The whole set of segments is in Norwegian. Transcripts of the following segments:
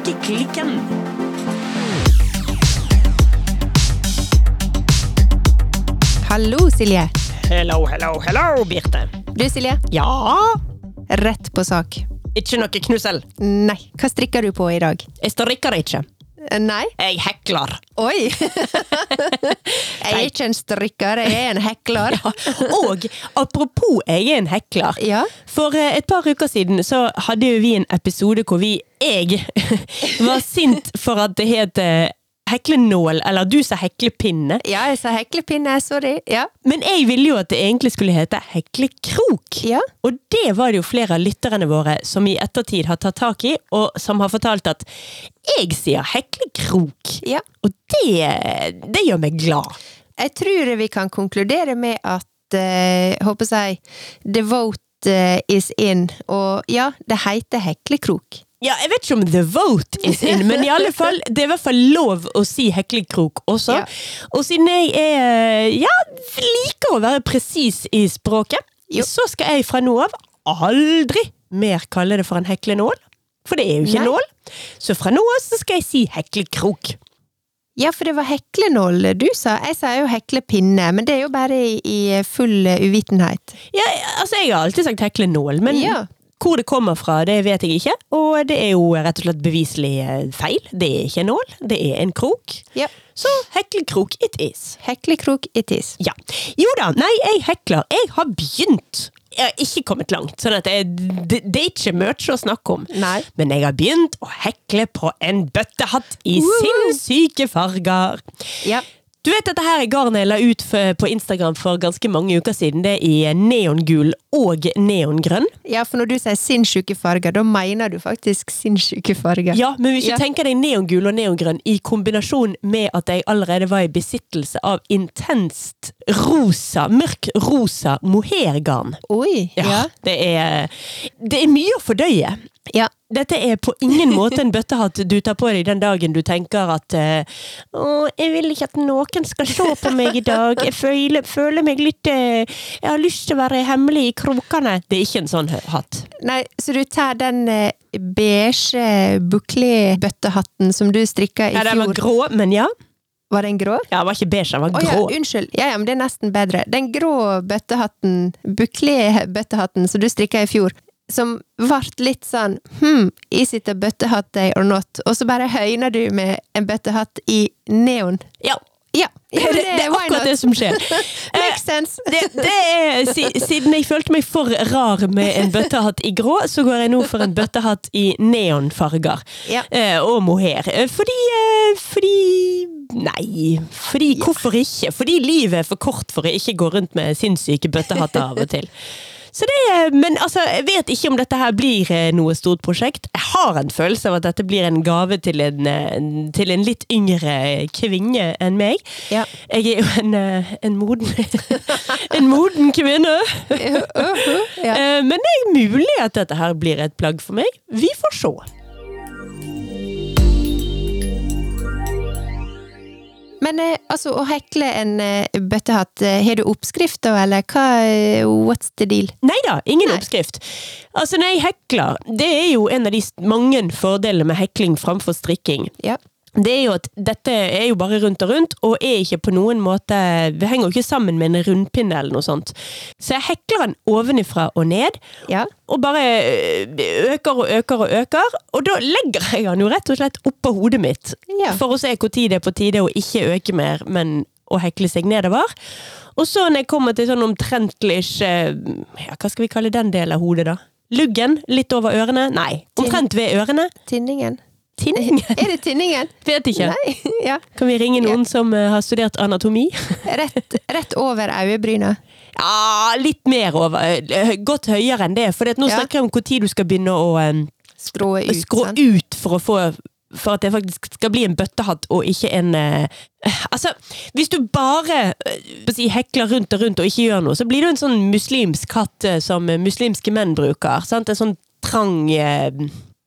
Hekkeklikken. Hallo, Silje. Hello, hello, hello, Birte. Du, Silje. Ja? Rett på sak. Ikke noe knussel. Nei. Hva strikker du på i dag? Jeg strikker ikke. Eh, Nei? Jeg hekler. Oi! jeg er ikke en strikker, jeg er en hekler. Og apropos jeg er en hekler. Ja. For eh, et par uker siden så hadde jo vi en episode hvor vi, jeg, var sint for at det het eh, heklenål, eller du sa heklepinne. Ja, jeg sa heklepinne, sorry. Ja. Men jeg ville jo at det egentlig skulle hete heklekrok. Ja. Og det var det jo flere av lytterne våre som i ettertid har tatt tak i, og som har fortalt at jeg sier heklekrok. ja. Og det, det gjør meg glad. Jeg tror vi kan konkludere med at uh, håper jeg, the vote eh, is in, og ja, det heter heklekrok. Ja, jeg vet ikke om the vote is in, men i alle fall, det er i hvert fall lov å si heklekrok også. Ja. Og siden jeg er, ja, liker å være presis i språket, Jo. så skal jeg fra nå av aldri mer kalle det for en heklenål. For det er jo ikke Nei. nål. Så fra nå av så skal jeg si heklekrok. Ja, for det var heklenål du sa. Jeg sa jo heklepinne, men det er jo bare i, i full eh, uvitenhet. Ja, altså Jeg har alltid sagt heklenål, men Ja. Hvor det kommer fra, det vet jeg ikke. Og det er jo rett og slett beviselig eh, feil. Det er ikke en nål, det er en krok. Ja. Så heklekrok it is. Heklekrok it is. Ja. Jo da, nei, jeg hekler. Jeg har begynt. Jeg har ikke kommet langt, sånn at jeg, det, det er ikke mye å snakke om. Nei. Men jeg har begynt å hekle på en bøttehatt i sinnssyke farger. Ja. Du vet dette her er garnet jeg la ut på Instagram for ganske mange uker siden. Det er i neongul og neongrønn. ja, for når du sier sinnssyke farger, da mener du faktisk sinnssyke farger. Ja, men hvis du Ja. tenker deg neongul og neongrønn i kombinasjon med at jeg allerede var i besittelse av intenst rosa, mørk rosa mohairgarn. Oi. Ja, Ja. Det, er, det er mye å fordøye. Ja. Dette er på ingen måte en bøttehatt du tar på deg den dagen du tenker at eh, Å, jeg vil ikke at noen skal se på meg i dag. Jeg føler, føler meg litt eh, Jeg har lyst til å være hemmelig i krokene. Det er ikke en sånn hatt. Nei, så du tar den eh, beige bouclé-bøttehatten som du strikka i fjor? Ja, den var grå, men ja. Var den grå? ja. Den var ikke beige, den var Å ja, grå. unnskyld. Ja, ja, men det er nesten bedre. Den grå bøttehatten, bouclé-bøttehatten som du strikka i fjor, som vart litt sånn hm, is it a bøttehatt day or not? Og så bare høyner du med en bøttehatt i neon. Ja, Ja, det, det er akkurat det som skjer. Makes sense. det, det er, siden jeg følte meg for rar med en bøttehatt i grå, så går jeg nå for en bøttehatt i neonfarger. Ja. Eh, og mohair. Eh, Fordi eh, Fordi Nei. Fordi Hvorfor ikke? Fordi livet er for kort for å ikke gå rundt med sinnssyke bøttehatter av og til. Så det, men altså, jeg vet ikke om dette her blir eh, noe stort prosjekt. Jeg har en følelse av at dette blir en gave til en, eh, til en litt yngre kvinne enn meg. Ja. Jeg er jo en, eh, en moden En moden kvinne. Ja. Eh, Men det er mulig at dette her blir et plagg for meg. Vi får se. Men eh, altså, å hekle en eh, bøttehatt, eh, har du oppskrift da, eller hva? What's the deal? Nei da, ingen oppskrift. Altså, når jeg hekler, det er jo en av de mange fordelene med hekling framfor strikking. Ja. Det er jo at dette er jo bare rundt og rundt, og er ikke på noen måte Det henger jo ikke sammen med en rundpinne eller noe sånt. Så jeg hekler den ovenifra og ned, Ja. og bare øh, øker og øker og øker. Og da legger jeg den jo rett og slett oppå hodet mitt, Ja. for å se når det er på tide å ikke øke mer, men å hekle seg nedover. Og så når jeg kommer til sånn omtrentlig ja, Hva skal vi kalle den delen av hodet, da? Luggen? Litt over ørene? Nei, omtrent ved ørene. Tinningen. Tinningen? Er det tinningen? Vet ikke. Nei. Ja. Kan vi ringe noen som eh, har studert anatomi? Rett, rett over øyebrynet? Ja, litt mer over. eh, Godt høyere enn det. For nå Ja. snakker jeg om når du skal begynne å eh, Skrå ut. skrå ut for å få for at det faktisk skal bli en bøttehatt og ikke en eh, Altså, hvis du bare eh, hekler rundt og rundt og ikke gjør noe, så blir du en sånn muslimsk hatt eh, som eh, muslimske menn bruker. Sant? En sånn trang eh,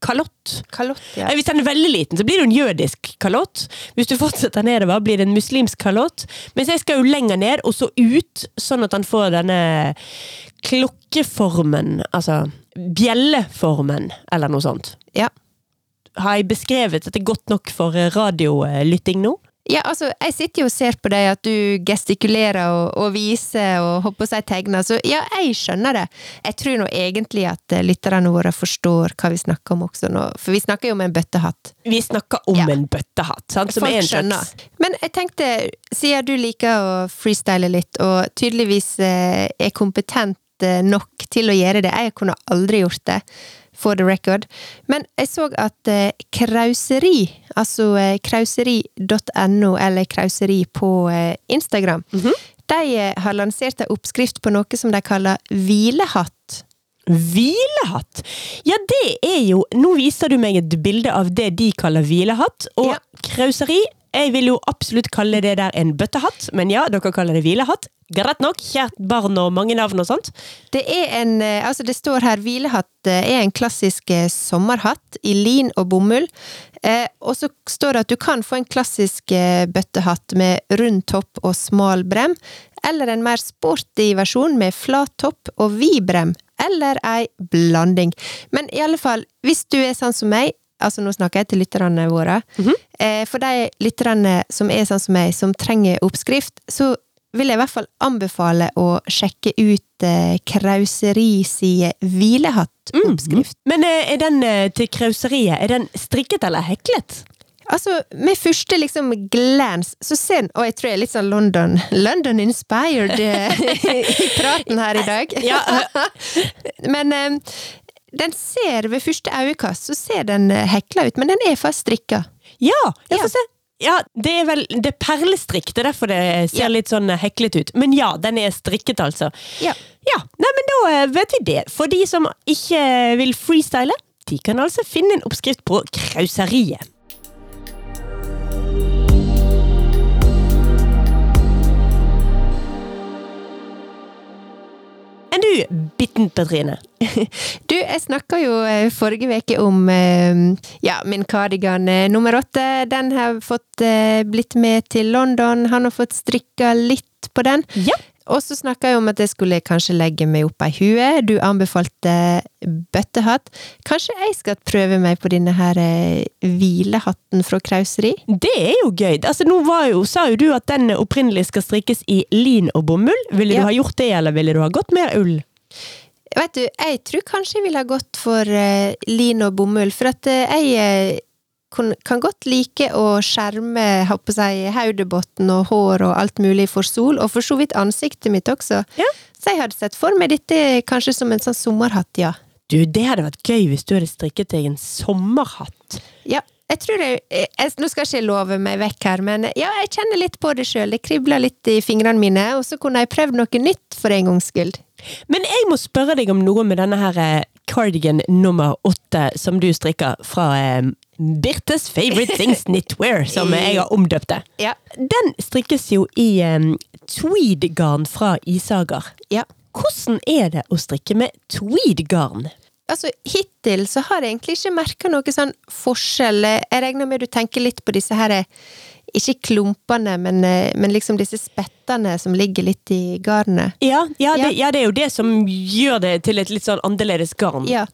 kalott. Kalott, ja. Hvis den er veldig liten, så blir det en jødisk kalott. Hvis du fortsetter nedover, blir det en muslimsk kalott. Mens jeg skal jo lenger ned, og så ut, sånn at han får denne klokkeformen, altså bjelleformen, eller noe sånt. Ja. har jeg beskrevet dette godt nok for radiolytting nå? Ja, altså, jeg sitter jo og ser på deg at du gestikulerer og, og viser og håper si tegner, så ja, jeg skjønner det. Jeg tror nå egentlig at eh, lytterne våre forstår hva vi snakker om også nå, for vi snakker jo om en bøttehatt. Vi snakker om Ja. en bøttehatt, sant? som Folk er en skjønner. slags Men jeg tenkte, siden du liker å freestyle litt, og tydeligvis eh, er kompetent eh, nok til å gjøre det, jeg kunne aldri gjort det, for the record, men jeg så at eh, krauseri, altså eh, krauseri.no, eller krauseri på eh, Instagram, de eh, har lansert en oppskrift på noe som de kaller hvilehatt. Hvilehatt! Ja, det er jo Nå viser du meg et bilde av det de kaller hvilehatt, og Ja. krauseri. Jeg vil jo absolutt kalle det der en bøttehatt, men ja, dere kaller det hvilehatt. Greit nok, kjært barn og mange navn og sånt. Det er en, eh, altså det står her hvilehatt eh, er en klassisk eh, sommerhatt i lin og bomull. Eh, og så står det at du kan få en klassisk eh, bøttehatt med rund topp og smal brem, eller en mer sporty versjon med flat topp og vid brem, eller ei blanding. Men i alle fall, hvis du er sånn som meg, altså nå snakker jeg til lytterne våre, eh, for de lytterne som er sånn som meg, som trenger oppskrift, så vil jeg i hvert fall anbefale å sjekke ut eh, Krauseri si hvilehattoppskrift. Men eh, er den eh, til krauseriet, er den strikket eller heklet? Altså, med første liksom glans, så ser den Og jeg tror jeg er litt sånn London London inspired eh, i praten her i dag. Ja, men eh, den ser ved første øyekast så ser den eh, hekla ut, men den er faktisk strikka. Ja, ja, Ja. få se. Ja, det er vel det er perlestrikk, det er derfor det ser Ja. litt sånn eh, heklet ut. Men ja, den er strikket, altså. Ja. Ja, nei, men da eh, vet vi det. For de som ikke vil freestyle, de kan altså finne en oppskrift på krauseriet. Du, Bitten Petrine? Du, jeg snakka jo eh, forrige uke om eh, ja, min kardigan eh, nummer åtte. Den har fått blitt med til London. Han har fått strikka litt på den. Ja. Og så snakka jeg om at jeg skulle kanskje legge meg opp ei hue. Du anbefalte bøttehatt. Kanskje jeg skal prøve meg på denne her eh, hvilehatten fra Krauseri? Det er jo gøy. Altså, nå var jo, sa jo du at den opprinnelig skal strikkes i lin og bomull. Ville Ja. du ha gjort det, eller ville du ha gått mer ull? Vet du, jeg tror kanskje jeg ville ha gått for uh, lin og bomull, for at uh, jeg kan godt like å skjerme si, og hår og alt mulig for sol, og for så vidt ansiktet mitt også. Ja. Så jeg hadde sett for meg dette kanskje som en sånn sommerhatt, ja. Du, det hadde vært gøy hvis du hadde strikket deg en sommerhatt. Ja, jeg tror jeg, jeg Nå skal jeg ikke love meg vekk her, men ja, jeg kjenner litt på det sjøl. Det kribler litt i fingrene mine, og så kunne jeg prøvd noe nytt for en gangs skyld. Men jeg må spørre deg om noe med denne her eh, cardigan nummer åtte som du strikker fra eh, Birtes Favorite Things Knitwear, som jeg har omdøpt det. Ja. Den strikkes jo i um, tweed-garn fra Isager. ja. Hvordan er det å strikke med tweed-garn? Altså, hittil så har jeg egentlig ikke merka noe sånn forskjell. Jeg regner med du tenker litt på disse her ikke klumpene, men, eh, men liksom disse spettene som ligger litt i garnet. Ja, ja, det, Ja. ja, det er jo det som gjør det til et litt sånn annerledes garn. Ja.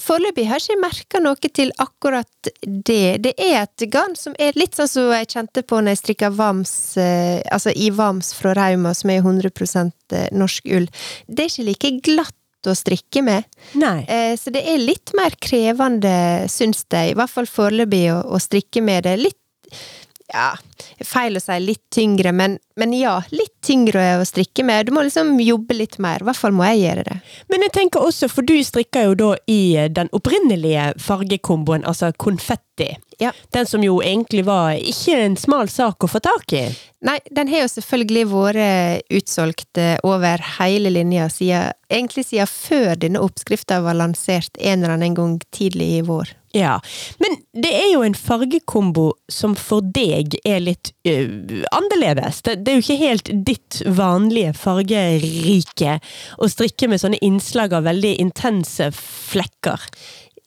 Foreløpig har jeg ikke merka noe til akkurat det. Det er et garn som er litt sånn som jeg kjente på når jeg strikka Vams, eh, altså i Vams fra Rauma, som er 100% norsk ull. Det er ikke like glatt å strikke med. Nei. Eh, Så det er litt mer krevende, syns jeg, i hvert fall foreløpig, å, å strikke med det. Litt ja, feil å si litt tyngre, men, men ja, litt tyngre å strikke med. Du må liksom jobbe litt mer. I hvert fall må jeg gjøre det. Men jeg tenker også, for du strikker jo da i eh, den opprinnelige fargekomboen, altså konfetti. Ja. Den som jo egentlig var ikke en smal sak å få tak i. Nei, den har jo selvfølgelig vært utsolgt eh, over hele linja, siden, egentlig siden før denne oppskrifta var lansert en eller annen gang tidlig i vår. Ja, Men det er jo en fargekombo som for deg er litt uh, annerledes. Det, det er jo ikke helt ditt vanlige fargerike å strikke med sånne innslag av veldig intense flekker.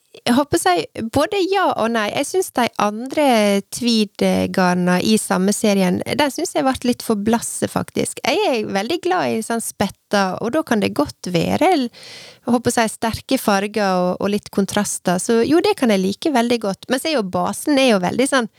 Jeg håper si både ja og nei. Jeg syns de andre tweed-garna i samme serien, den syns jeg ble litt for blasse, faktisk. Jeg er veldig glad i sånn spetter, og da kan det godt være jeg håper si, sterke farger og, og litt kontraster. Så jo, det kan jeg like veldig godt. Men så er jo basen er jo veldig sånn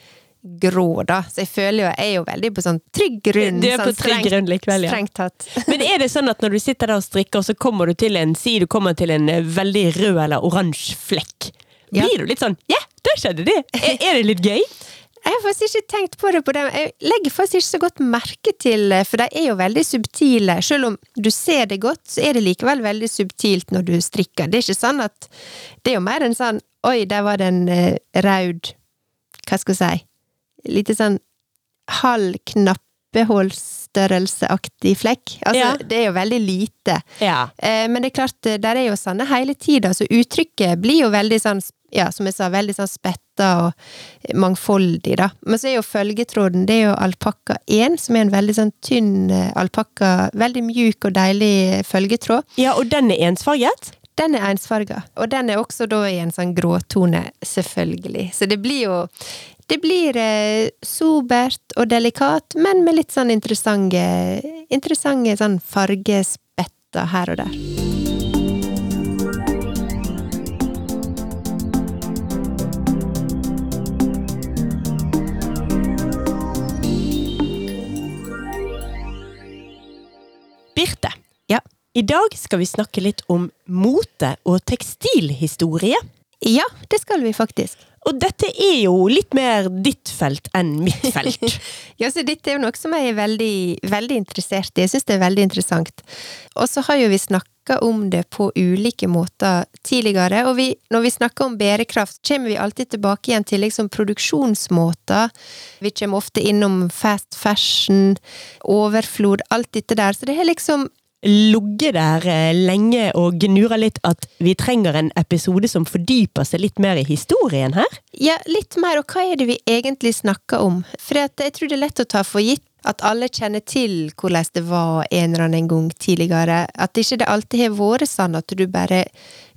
grå, da. Så jeg føler jo jeg er jo veldig på sånn trygg grunn. Du er på sånn trygg grunn likevel, ja. Strengt tatt. Men er det sånn at når du sitter der og strikker, så kommer du til en Si du kommer til en eh, veldig rød eller oransje flekk. Ja. Blir du litt sånn Ja, der skjedde det! Er, er det litt gøy? Jeg har faktisk ikke tenkt på det på den. Jeg legger faktisk ikke så godt merke til det, for de er jo veldig subtile. Selv om du ser det godt, så er det likevel veldig subtilt når du strikker. Det er ikke sånn at Det er jo mer en sånn Oi, der var det en uh, raud Hva skal jeg si Lite sånn halv knappehullstørrelseaktig flekk. Altså, Ja. det er jo veldig lite. Ja. Eh, men det er klart, eh, der er jo sånne hele tida, så uttrykket blir jo veldig sånn ja, som jeg sa, veldig sånn spetta og mangfoldig, da. Men så er jo følgetråden, det er jo alpakka 1, som er en veldig sånn tynn eh, alpakka, veldig mjuk og deilig følgetråd. ja, og den er ensfarget? Den er ensfarga, og den er også da i en sånn gråtone, selvfølgelig. Så det blir jo Det blir eh, sobert og delikat, men med litt sånn interessante, interessante sånn fargespetter her og der. Birte. Ja. I dag skal vi snakke litt om mote og tekstilhistorie. Ja, det skal vi faktisk. Og dette er jo litt mer ditt felt enn mitt felt. Ja, så dette er jo noe som jeg er veldig, veldig interessert i. Jeg syns det er veldig interessant. Og så har jo vi snakka om det på ulike måter tidligere, og vi, når vi snakker om bærekraft, kommer vi alltid tilbake igjen til liksom produksjonsmåter. Vi kommer ofte innom fast fashion, overflod, alt dette der. Så det er liksom Ligget der eh, lenge og gnura litt at vi trenger en episode som fordyper seg litt mer i historien her. Ja, litt mer, og hva er det vi egentlig snakker om? For jeg tror det er lett å ta for gitt at alle kjenner til hvordan det var en eller annen gang tidligere. At ikke det alltid har vært sånn at du bare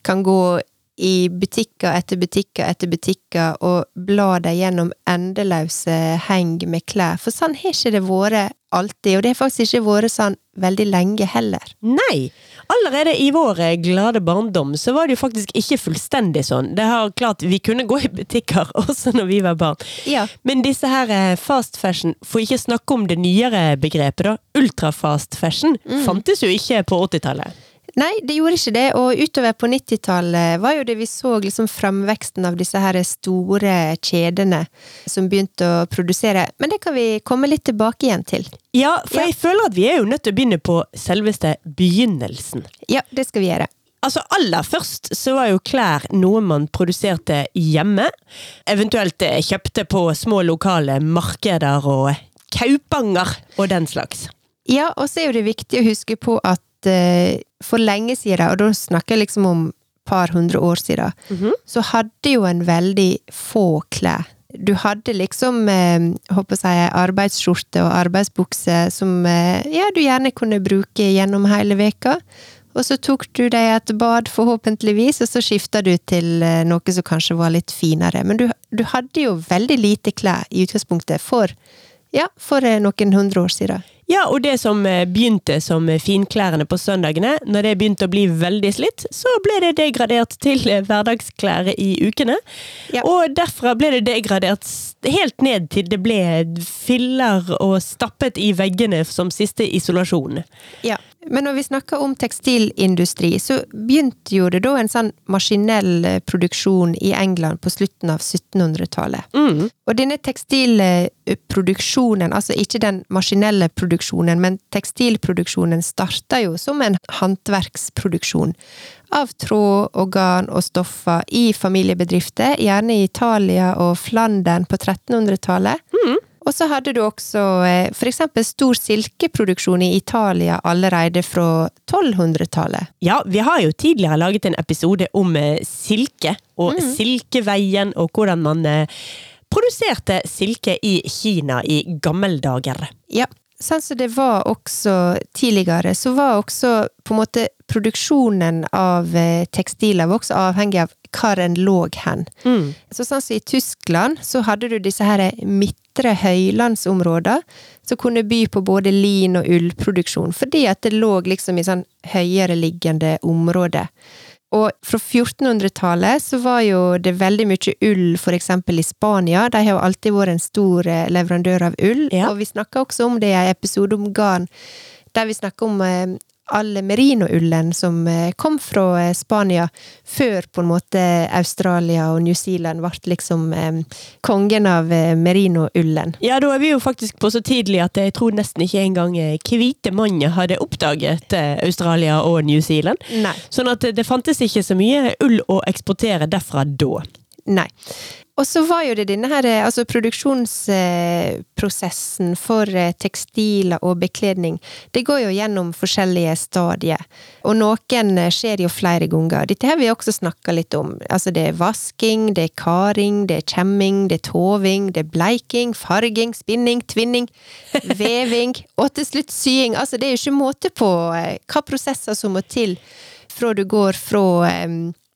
kan gå i butikker etter butikker etter butikker og bla deg gjennom endeløse heng med klær. For sånn har ikke det vært alltid, og det har faktisk ikke vært sånn veldig lenge heller. Nei! Allerede i vår eh, glade barndom så var det jo faktisk ikke fullstendig sånn. Det har klart, Vi kunne gå i butikker også når vi var barn. Ja. Men disse her eh, fast fashion, for ikke snakke om det nyere begrepet, da, ultrafast fashion, fantes jo ikke på 80-tallet. Nei, det gjorde ikke det, og utover på 90-tallet var jo det vi så liksom framveksten av disse her store kjedene som begynte å produsere, men det kan vi komme litt tilbake igjen til. Ja, for Ja. jeg føler at vi er jo nødt til å begynne på selveste begynnelsen. Ja, det skal vi gjøre. Altså Aller først så var jo klær noe man produserte hjemme. Eventuelt eh, kjøpte på små lokale markeder og kaupanger og den slags. Ja, og så er jo det viktig å huske på at eh, for lenge siden, og da snakker jeg liksom om par hundre år siden, Mhm. så hadde jo en veldig få klær. Du hadde liksom, eh, håper jeg, arbeidsskjorte og arbeidsbukse som eh, ja, du gjerne kunne bruke gjennom hele veka. Og så tok du deg et bad, forhåpentligvis, og så skifta du til eh, noe som kanskje var litt finere. Men du, du hadde jo veldig lite klær i utgangspunktet for, ja, for eh, noen hundre år siden. Ja, og det som eh, begynte som eh, finklærne på søndagene, når det begynte å bli veldig slitt, så ble det degradert til eh, hverdagsklær i ukene. Ja. Og derfra ble det degradert helt ned til det ble filler og stappet i veggene som siste isolasjon. Ja, men når vi snakker om tekstilindustri, så begynte jo det da en sånn maskinell eh, produksjon i England på slutten av 1700-tallet. Mm. Og denne tekstilproduksjonen, altså ikke den maskinelle produksjonen, men tekstilproduksjonen starta jo som en håndverksproduksjon av tråd organ og stoffer i familiebedrifter, gjerne i Italia og Flandern på 1300-tallet. Og så hadde du også eh, for eksempel stor silkeproduksjon i Italia allerede fra 1200-tallet. Ja, vi har jo tidligere laget en episode om eh, silke, og silkeveien, og hvordan man eh, produserte silke i Kina i gammeldager. Ja, sånn som det var også tidligere, så var også på en måte produksjonen av tekstiler var også avhengig av hvor en lå hen. Mm. Så sånn som i Tyskland, så hadde du disse her midtre høylandsområder som kunne by på både lin- og ullproduksjon, fordi at det lå liksom i sånn høyere liggende område. Og fra 1400-tallet så var jo det veldig mye ull for eksempel i Spania. De har jo alltid vært en stor eh, leverandør av ull, Ja. og vi snakka også om det i en episode om garn, der vi snakka om eh, all merino-ullen som eh, kom fra eh, Spania, før på en måte Australia og New Zealand ble liksom eh, kongen av merinoullen. Ja, da er vi jo faktisk på så tidlig at jeg tror nesten ikke engang hvite mann hadde oppdaget Australia og New Zealand. Nei. Sånn at det fantes ikke så mye ull å eksportere derfra da. Nei. Og så var jo det denne her, eh, altså produksjonsprosessen for eh, tekstiler og bekledning, det går jo gjennom forskjellige stadier. Og noen eh, skjer jo flere ganger. Dette har vi også snakka litt om. Altså det er vasking, det er karing, det er kjemming, det er toving, det er bleiking, farging, spinning, tvinning, veving, og til slutt sying. Altså det er jo ikke måte på hva prosesser som må til fra du går fra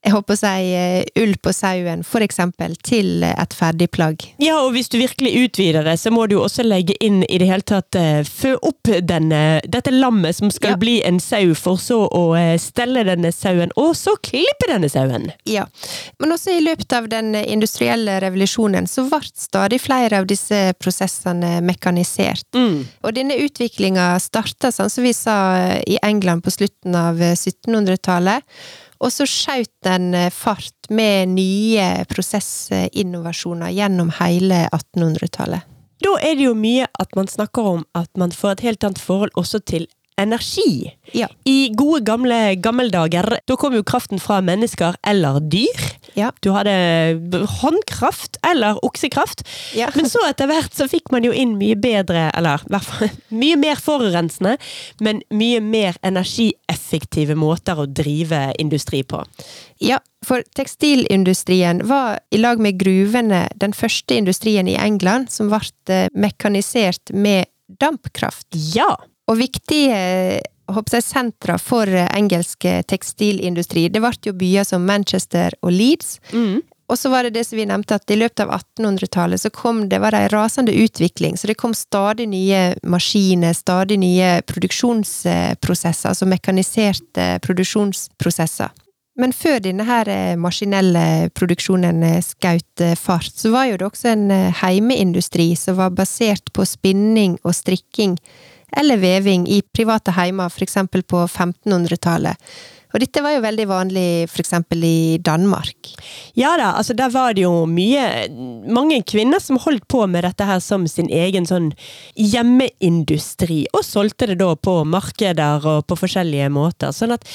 jeg håper å si eh, ull på sauen, for eksempel, til et ferdig plagg. Ja, og hvis du virkelig utvider det, så må du jo også legge inn i det hele tatt eh, Fø opp denne, dette lammet som skal Ja. bli en sau, for så å eh, stelle denne sauen, og så klippe denne sauen. Ja. Men også i løpet av den industrielle revolusjonen så ble stadig flere av disse prosessene mekanisert. Mm. Og denne utviklinga starta, sånn som vi sa, i England på slutten av 1700-tallet. Og så skjøt den eh, fart med nye prosessinnovasjoner gjennom hele 1800-tallet. Da er det jo mye at man snakker om at man får et helt annet forhold også til energi. Ja. I gode gamle gammeldager, da kom jo kraften fra mennesker eller dyr. Ja. Du hadde håndkraft eller oksekraft. Ja. Men så etter hvert så fikk man jo inn mye bedre, eller i hvert fall mye mer forurensende, men mye mer energieffektive måter å drive industri på. Ja, for tekstilindustrien var i lag med gruvene den første industrien i England som ble eh, mekanisert med dampkraft. Ja! Og viktige eh, håper jeg, sentra for eh, engelsk eh, tekstilindustri, det ble jo byer som Manchester og Leeds. Mm. Og så var det det som vi nevnte, at i løpet av 1800-tallet så kom det var det en rasende utvikling, så det kom stadig nye maskiner, stadig nye produksjonsprosesser, altså mekaniserte produksjonsprosesser. Men før denne her maskinelle produksjonen skjøt fart, så var jo det også en heimeindustri som var basert på spinning og strikking, eller veving, i private heimer, eksempel på 1500-tallet. Og dette var jo veldig vanlig eksempel i Danmark. Ja da, altså der var det jo mye Mange kvinner som holdt på med dette her som sin egen sånn hjemmeindustri, og solgte det da på markeder og på forskjellige måter. Sånn at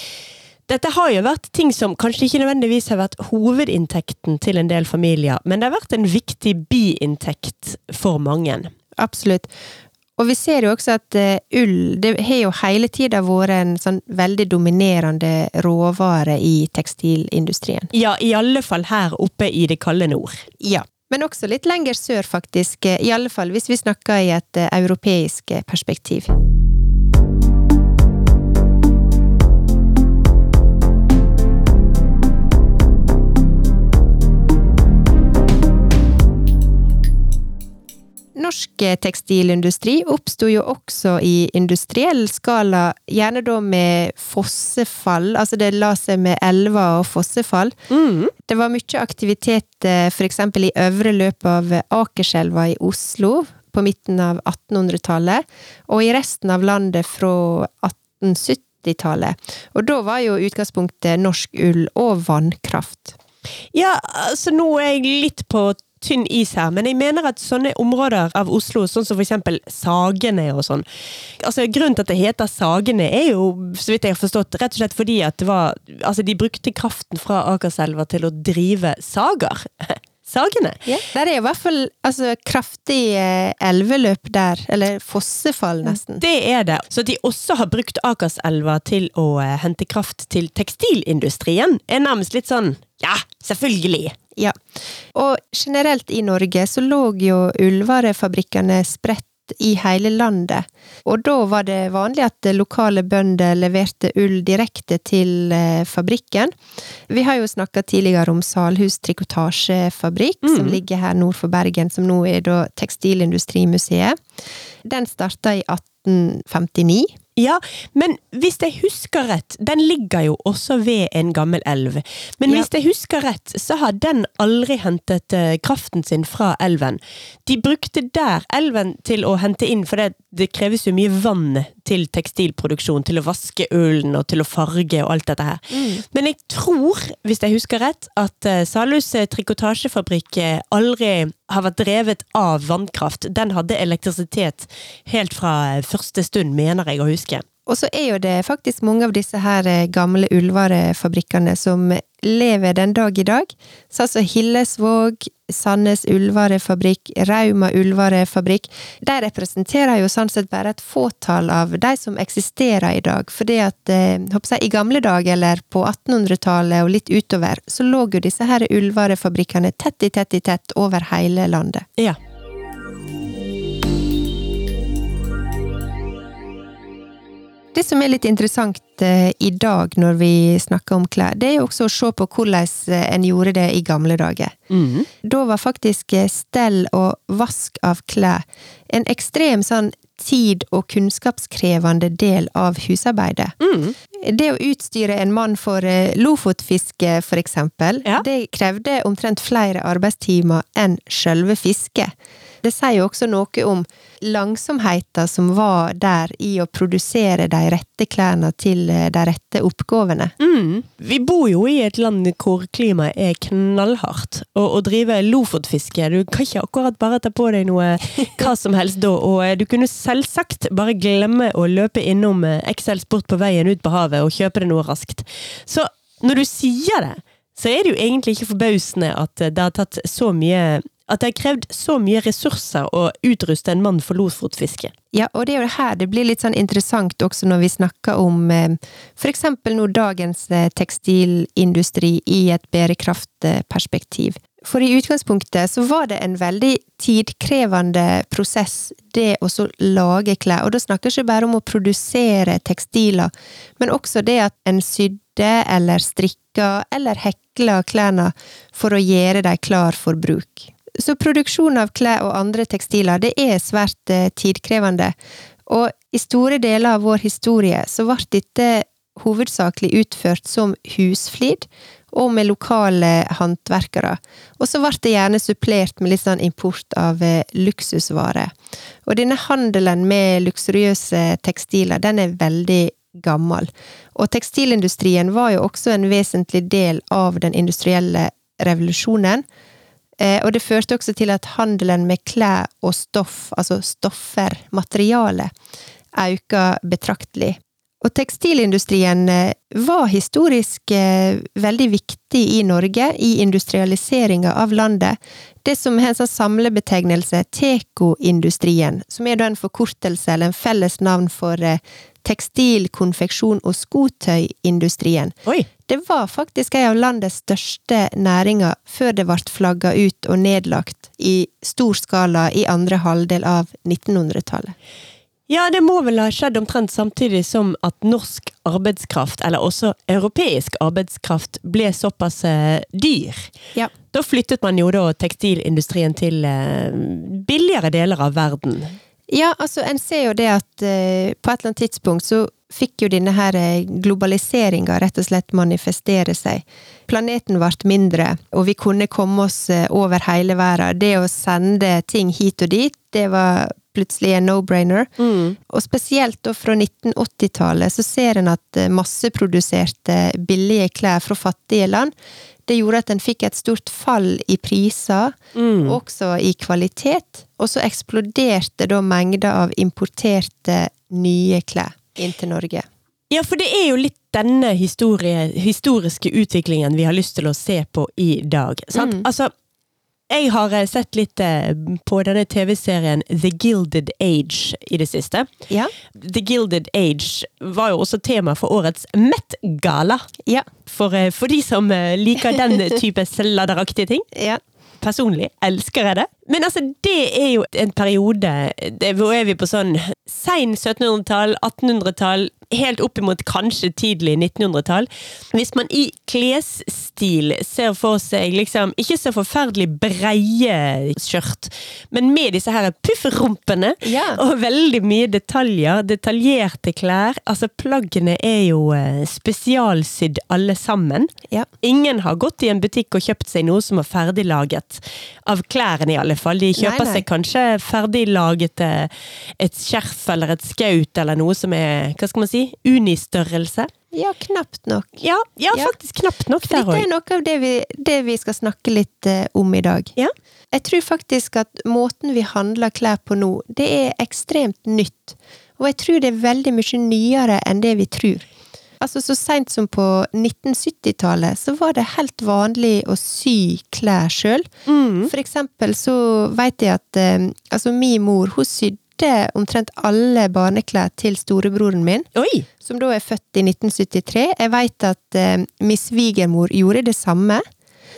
dette har jo vært ting som kanskje ikke nødvendigvis har vært hovedinntekten til en del familier, men det har vært en viktig biinntekt for mange. Absolutt. Og vi ser jo også at eh, ull det har jo hele tida vært en sånn veldig dominerende råvare i tekstilindustrien. Ja, i alle fall her oppe i det kalde nord. Ja. Men også litt lenger sør, faktisk. I alle fall hvis vi snakker i et eh, europeisk eh, perspektiv. Norsk eh, tekstilindustri oppsto jo også i industriell skala, gjerne da med fossefall, altså det la seg med elver og fossefall. Mm. Det var mye aktivitet f.eks. for eksempel i øvre løp av Akerselva i Oslo på midten av 1800-tallet, og i resten av landet fra 1870-tallet. Og da var jo utgangspunktet norsk ull og vannkraft. Ja, altså nå er jeg litt på tynn is her, men jeg mener at sånne områder av Oslo, sånn som eksempel Sagene og sånn altså Grunnen til at det heter Sagene, er jo, så vidt jeg har forstått, rett og slett fordi at det var Altså, de brukte kraften fra Akerselva til å drive sager. Sagene. Der er i hvert fall altså, kraftig eh, elveløp der, eller fossefall nesten. Det er det. Så de også har brukt Akerselva til å eh, hente kraft til tekstilindustrien, er nærmest litt sånn ja, selvfølgelig. Ja. Og generelt i Norge så lå jo ullvarefabrikkene spredt i hele landet. Og da var det vanlig at lokale bønder leverte ull direkte til eh, fabrikken. Vi har jo snakka tidligere om Salhus trikotasjefabrikk, mm. som ligger her nord for Bergen, som nå er da Tekstilindustrimuseet. Den starta i 1859. Ja, men hvis jeg husker rett, den ligger jo også ved en gammel elv. Men ja. hvis jeg husker rett, så har den aldri hentet uh, kraften sin fra elven. De brukte der elven til å hente inn, for det, det kreves jo mye vann til tekstilproduksjon, til å vaske ullen og til å farge og alt dette her. Mm. Men jeg tror, hvis jeg husker rett, at Salus Salhus trikotasjefabrikk aldri har vært drevet av vannkraft. Den hadde elektrisitet helt fra første stund, mener jeg å huske. Og så er jo det faktisk mange av disse her eh, gamle ullvarefabrikkene som lever den dag i dag. Så altså Hillesvåg, Sandnes ullvarefabrikk, Rauma ullvarefabrikk. De representerer jo sånn sett bare et fåtall av de som eksisterer i dag. Fordi at eh, jeg, i gamle dager, eller på 1800-tallet og litt utover, så lå jo disse her ullvarefabrikkene tett i tett i tett over hele landet. Ja. Det som er litt interessant i dag når vi snakker om klær, det er jo også å se på hvordan eh, en gjorde det i gamle dager. Mm. Da var faktisk eh, stell og vask av klær en ekstrem sånn tid- og kunnskapskrevende del av husarbeidet. Mm. Det å utstyre en mann for lofotfiske, for eksempel, ja. det krevde omtrent flere arbeidstimer enn sjølve fisket. Det sier jo også noe om langsomheten som var der i å produsere de rette klærne til eh, de rette oppgavene. Mm. Vi bor jo i et land hvor klimaet er knallhardt, og å drive lofotfiske Du kan ikke akkurat bare ta på deg noe hva som helst da, og eh, du kunne selvsagt bare glemme å løpe innom eh, XL Sport på veien ut på havet og kjøpe deg noe raskt. Så når du sier det, så er det jo egentlig ikke forbausende at det har tatt så mye at det har krevd så mye ressurser å utruste en mann for losfotfiske. Ja, og det er jo her det blir litt sånn interessant også når vi snakker om eh, for eksempel nå dagens eh, tekstilindustri i et bærekraftperspektiv. For i utgangspunktet så var det en veldig tidkrevende prosess, det å lage klær. Og da snakker jeg ikke bare om å produsere tekstiler, men også det at en sydde eller strikka eller hekla klærne for å gjøre dem klar for bruk. Så produksjon av klær og andre tekstiler, det er svært eh, tidkrevende. Og i store deler av vår historie så ble dette hovedsakelig utført som husflid, og med lokale håndverkere. Og så ble det gjerne supplert med litt sånn import av eh, luksusvarer. Og denne handelen med luksuriøse tekstiler, den er veldig gammel. Og tekstilindustrien var jo også en vesentlig del av den industrielle revolusjonen. Eh, og det førte også til at handelen med klær og stoff, altså stoffer, materiale, økte betraktelig. Og tekstilindustrien eh, var historisk eh, veldig viktig i Norge, i industrialiseringa av landet. Det som har en sånn samlebetegnelse, tekoindustrien, som er da en forkortelse eller en felles navn for tekstil, konfeksjon og skotøyindustrien. Oi. Det var faktisk en av landets største næringer før det ble flagga ut og nedlagt i stor skala i andre halvdel av 1900-tallet. Ja, det må vel ha skjedd omtrent samtidig som at norsk arbeidskraft, eller også europeisk arbeidskraft, ble såpass eh, dyr. Ja. Da flyttet man jo da tekstilindustrien til eh, billigere deler av verden. Ja, altså en ser jo det at uh, på et eller annet tidspunkt så fikk jo denne her eh, globaliseringa rett og slett manifestere seg. Planeten ble mindre, og vi kunne komme oss eh, over hele verden. Det å sende ting hit og dit, det var plutselig en no-brainer. Mm. Og spesielt da fra 1980-tallet så ser en at masseproduserte billige klær fra fattige land det gjorde at en fikk et stort fall i priser, mm. også i kvalitet. Og så eksploderte da mengder av importerte nye klær inn til Norge. Ja, for det er jo litt denne historie, historiske utviklingen vi har lyst til å se på i dag. Sant? Mm. Altså, jeg har eh, sett litt eh, på denne TV-serien The Gilded Age i det siste. Ja. The Gilded Age var jo også tema for årets Met-gala. Ja. For, eh, for, de som liker den type sladderaktige ting. Ja. Personlig elsker jeg det. Men altså, det er jo en periode Hvor er vi på sånn sein 1700-tall, 1800-tall, helt oppimot kanskje tidlig 1900-tall. Hvis man i klesstil ser for seg liksom ikke så forferdelig breie skjørt, men med disse her puffrumpene Ja. og veldig mye detaljer, detaljerte klær. Altså, plaggene er jo eh, spesialsydd alle sammen. Ja. Ingen har gått i en butikk og kjøpt seg noe som er ferdiglaget. Av klærne, i alle fall. De kjøper Nei, nei. seg kanskje ferdiglaget eh, et skjerf eller et skaut eller noe som er, hva skal man si, unistørrelse. ja, knapt nok. Ja, ja, Ja. faktisk knapt nok der der dette er noe av det vi, det vi skal snakke litt uh, om i dag. Ja. Jeg tror faktisk at måten vi handler klær på nå, det er ekstremt nytt. Og jeg tror det er veldig mye nyere enn det vi tror. Altså Så seint som på 1970-tallet så var det helt vanlig å sy klær sjøl. Mm. For eksempel så veit jeg at eh, altså min mor hun sydde omtrent alle barneklær til storebroren min Oi! som da er født i 1973. Jeg veit at eh, min svigermor gjorde det samme.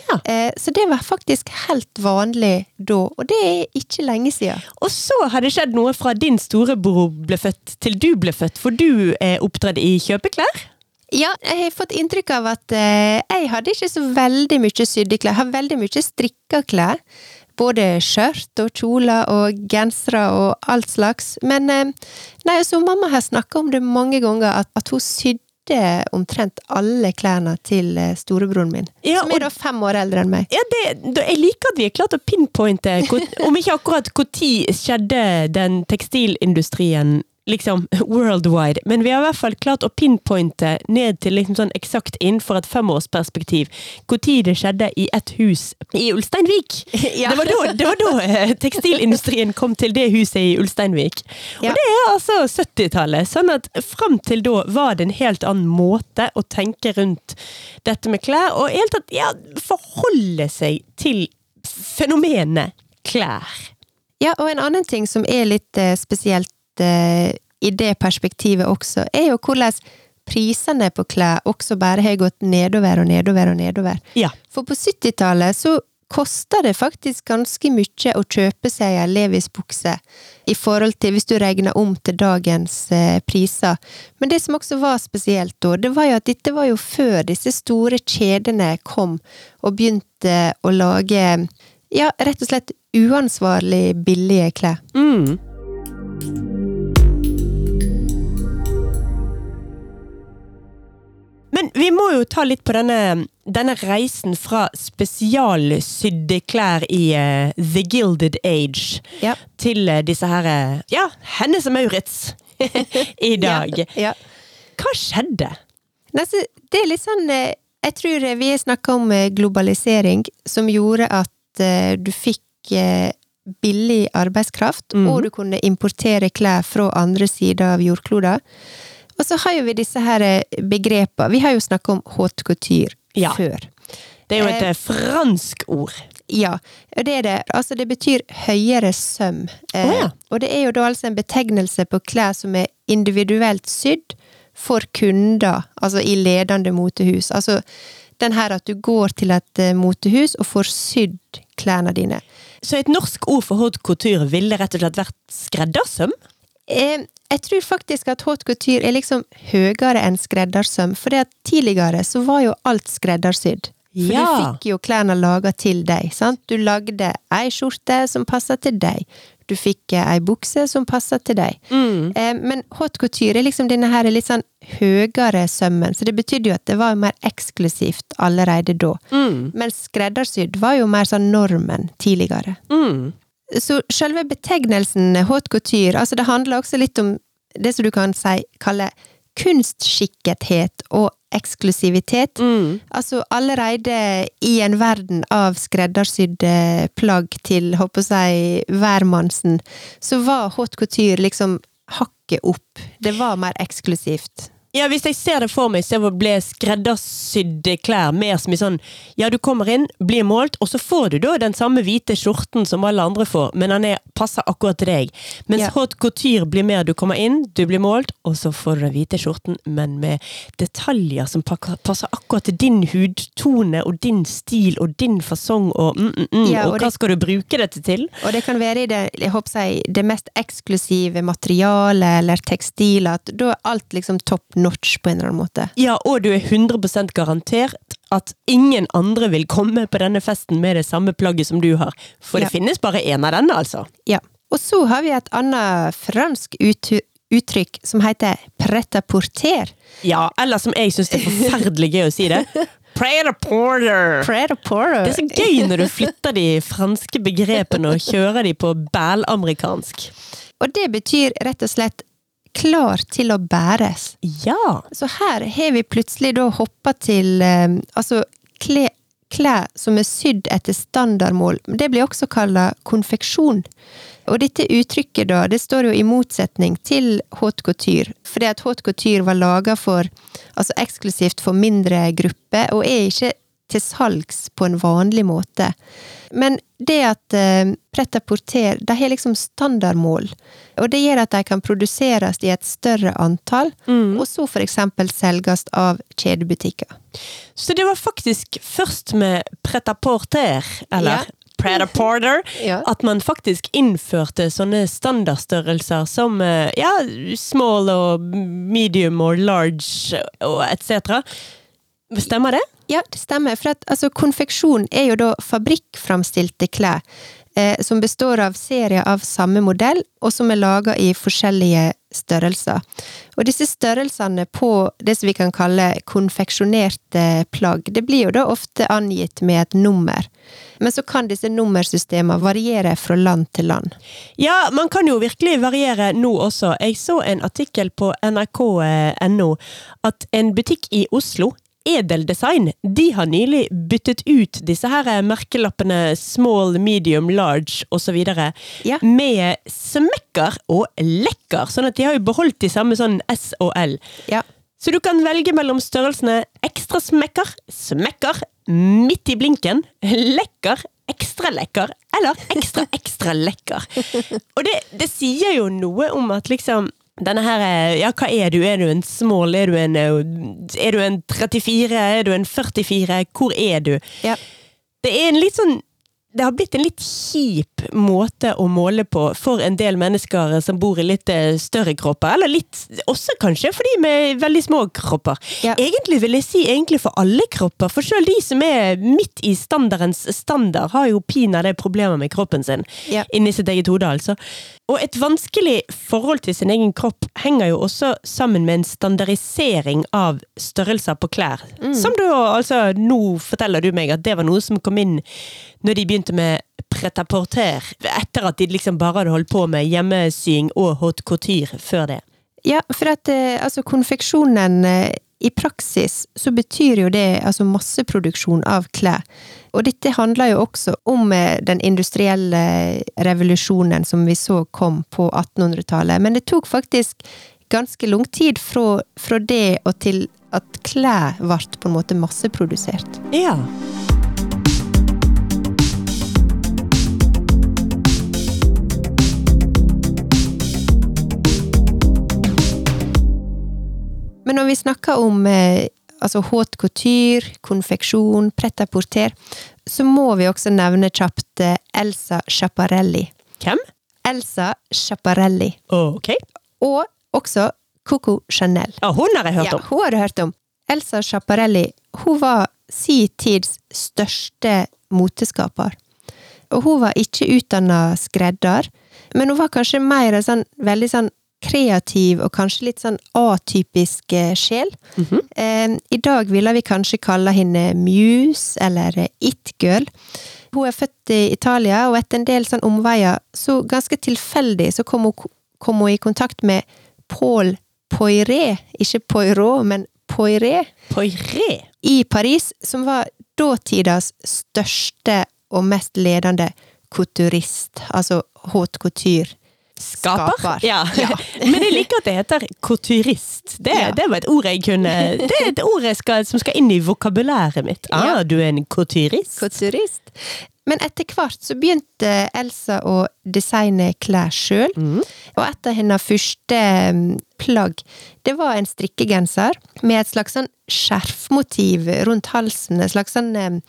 Ja. Eh, så det var faktisk helt vanlig da, og det er ikke lenge siden. Og så har det skjedd noe fra din storebror ble født til du ble født, for du er opptredd i kjøpeklær. Ja, jeg har fått inntrykk av at eh, jeg hadde ikke så veldig mye sydde klær. Jeg har veldig mye strikka klær. Både skjørt og kjoler og gensere og alt slags. Men eh, nei, altså, mamma har snakka om det mange ganger, at, at hun sydde omtrent alle klærne til eh, storebroren min. Ja, som er da fem år eldre enn meg. Ja, det, jeg liker at vi har klart å pinpointe, om ikke akkurat når skjedde den tekstilindustrien liksom worldwide, men vi har i hvert fall klart å pinpointe ned til liksom sånn eksakt innenfor et femårsperspektiv når det skjedde i et hus i Ulsteinvik. Ja. Det var da, det var da eh, tekstilindustrien kom til det huset i Ulsteinvik. Ja. Og det er altså 70-tallet, sånn at fram til da var det en helt annen måte å tenke rundt dette med klær, og i hele tatt ja, forholde seg til fenomenet klær. Ja, og en annen ting som er litt eh, spesielt i det perspektivet også, er jo hvordan prisene på klær også bare har gått nedover og nedover og nedover. Ja. For på 70-tallet så kosta det faktisk ganske mye å kjøpe seg ei Levis-bukse, i forhold til hvis du regner om til dagens eh, priser. Men det som også var spesielt da, det var jo at dette var jo før disse store kjedene kom og begynte å lage ja, rett og slett uansvarlig billige klær. Mm. Men vi må jo ta litt på denne, denne reisen fra spesialsydde klær i uh, The Gilded Age Ja. til uh, disse her eh, Ja, Hennes og Maurits i dag. Ja, ja. Hva skjedde? Nei, det er litt sånn Jeg tror vi har snakka om globalisering, som gjorde at uh, du fikk billig arbeidskraft, mm. og du kunne importere klær fra andre sider av jordkloda. Og så har jo vi disse her eh, begrepene. Vi har jo snakka om haute couture Ja. før. Det er jo et Eh, eh, fransk ord. Ja, det er det. Altså, det betyr høyere søm. Eh, oh, ja. Og det er jo da altså en betegnelse på klær som er individuelt sydd for kunder, altså i ledende motehus. Altså den her at du går til et eh, motehus og får sydd klærne dine. Så et norsk ord for haute couture ville rett og slett vært skreddersøm? Eh, jeg tror faktisk at haute couture er liksom høyere enn skreddersøm, for tidligere så var jo alt skreddersydd. For Ja. du fikk jo klærne laga til deg, sant? Du lagde ei skjorte som passa til deg. Du fikk eh, ei bukse som passa til deg. Mm. Eh, men haute couture er liksom denne her litt sånn høyere sømmen, så det betydde jo at det var mer eksklusivt allerede da. Mm. Men skreddersydd var jo mer sånn normen tidligere. Mm. Så selve betegnelsen haute couture, altså det handler også litt om det som du kan si, kalle kunstskikkethet og eksklusivitet. Mm. Altså allerede i en verden av skreddersydde plagg til, håper jeg, hvermannsen, så var haute couture liksom hakket opp. Det var mer eksklusivt. Ja, hvis jeg ser det for meg, så ble skreddersydde klær mer som i sånn Ja, du kommer inn, blir målt, og så får du da den samme hvite skjorten som alle andre får, men den er, passer akkurat til deg. Mens Ja. haute couture blir mer du kommer inn, du blir målt, og så får du den hvite skjorten, men med detaljer som passer akkurat til din hudtone og din stil og din fasong og mm, mm, mm. Ja, og, og hva det- skal du bruke dette til? Og det kan være i det, jeg håper jeg, det mest eksklusive materialet eller tekstilet, at da er alt liksom top notch på en eller annen måte. Ja, og du er 100 garantert at ingen andre vil komme på denne festen med det samme plagget som du har. For Ja. det finnes bare én av denne, altså. Ja. Og så har vi et annet fransk uttrykk som heter pret à porter. Ja, eller som jeg syns er forferdelig gøy å si det. Prayer porter! Porter. Det er så gøy når du flytter de franske begrepene og kjører de på bælamerikansk. Og det betyr rett og slett klar til å bæres. Ja! Så her har vi plutselig da hoppa til eh, altså kle, klær som er sydd etter standardmål. Det blir også kalla konfeksjon. Og dette uttrykket da, det står jo i motsetning til haute couture. Fordi at haute couture var laga for altså eksklusivt for mindre grupper, og er ikke til salgs på en vanlig måte. Men det at eh, pret porter, de har liksom standardmål. Og det gjør at de kan produseres i et større antall, og så eksempel selges av kjedebutikker. Så det var faktisk først med pret porter, eller Ja. porter, Ja. at man faktisk innførte sånne standardstørrelser som eh, ja, small og medium og large og etc. Stemmer det? Ja, det stemmer. For at altså, konfeksjon er jo da fabrikkframstilte klær. Eh, som består av serier av samme modell, og som er laga i forskjellige størrelser. Og disse størrelsene på det som vi kan kalle konfeksjonerte plagg, det blir jo da ofte angitt med et nummer. Men så kan disse nummersystemene variere fra land til land. Ja, man kan jo virkelig variere nå også. Jeg så en artikkel på nrk.no at en butikk i Oslo Edeldesign, de har nylig byttet ut disse her merkelappene small, medium, large osv. Ja. med smekker og lekker, sånn at de har jo beholdt de samme sånn S og L. Ja. Så du kan velge mellom størrelsene ekstra smekker, smekker, midt i blinken, lekker, ekstra lekker eller ekstra ekstra lekker. Og det, det sier jo noe om at liksom denne her, eh, ja hva er du? Er du en small? Er du en, eh, er du en 34? Er du en 44? Hvor er du? Ja. Det er en litt sånn det har blitt en litt kjip måte å måle på for en del mennesker som bor i litt eh, større kropper, eller litt også kanskje for de med veldig små kropper. Ja. Egentlig vil jeg si egentlig for alle kropper, for selv de som er midt i standardens standard, har jo pinadø problemer med kroppen sin. Ja. Inni sitt eget hode, altså. Og et vanskelig forhold til sin egen kropp henger jo også sammen med en standardisering av størrelser på klær. Som du altså Nå forteller du meg at det var noe som kom inn når de begynte med pret à porter, etter at de liksom bare hadde holdt på med hjemmesying og haute couture før det. Ja, for at eh, altså konfeksjonen eh, i praksis så betyr jo det altså masseproduksjon av klær. Og dette handler jo også om eh, den industrielle revolusjonen som vi så kom på 1800-tallet. Men det tok faktisk ganske lang tid fra, fra det og til at klær ble på en måte masseprodusert. Ja. Men når vi snakker om eh, altså haute couture, konfeksjon, pret à porter, så må vi også nevne kjapt eh, Elsa Schiaparelli. Hvem? Elsa Schiaparelli. Ok. Og også Coco Chanel. Ja, hun har jeg hørt om! Ja, hun har du hørt om. Elsa Schiaparelli hun var si tids største moteskaper. Og hun var ikke utdanna skredder, men hun var kanskje mer en sånn veldig sånn kreativ og kanskje litt sånn atypisk eh, sjel. eh, I dag ville vi kanskje kalle henne Muse eller eh, It-girl. Hun er født i Italia, og etter en del sånn omveier, så ganske tilfeldig, så kom hun, kom hun i kontakt med Paul Poiret, ikke Poirot, men Poiret, Poiré. i Paris, som var dåtidas største og mest ledende couturist, altså haute couture. Skaper? Skaper. Ja. Ja. Men jeg liker at det heter couturist. Det, Ja. det var et ord jeg kunne Det er et ord skal, som skal inn i vokabulæret mitt. Ah, Ja. du er en couturist? Couturist. Men etter hvert så begynte Elsa å designe klær sjøl. Og et av hennes første mm, plagg, det var en strikkegenser med et slags sånn skjerfmotiv rundt halsen. Et slags sånn eh,